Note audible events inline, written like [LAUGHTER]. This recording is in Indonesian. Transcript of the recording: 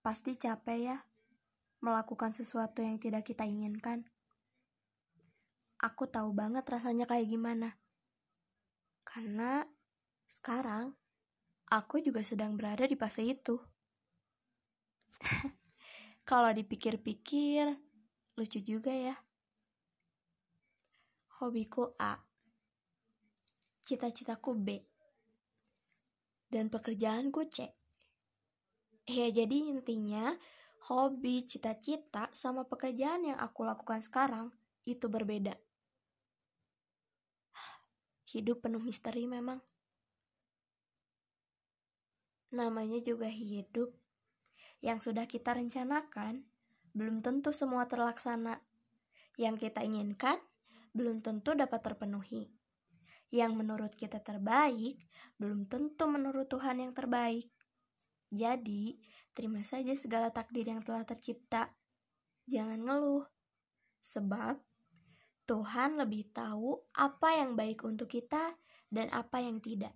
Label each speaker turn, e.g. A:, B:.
A: Pasti capek ya melakukan sesuatu yang tidak kita inginkan. Aku tahu banget rasanya kayak gimana. Karena sekarang aku juga sedang berada di fase itu. [LAUGHS] Kalau dipikir-pikir, lucu juga ya. Hobiku A. Cita-citaku B. Dan pekerjaanku C. Ya jadi intinya, hobi, cita-cita, sama pekerjaan yang aku lakukan sekarang itu berbeda. Hidup penuh misteri memang. Namanya juga hidup. Yang sudah kita rencanakan, belum tentu semua terlaksana. Yang kita inginkan, belum tentu dapat terpenuhi. Yang menurut kita terbaik, belum tentu menurut Tuhan yang terbaik. Jadi, terima saja segala takdir yang telah tercipta. Jangan ngeluh, sebab Tuhan lebih tahu apa yang baik untuk kita dan apa yang tidak.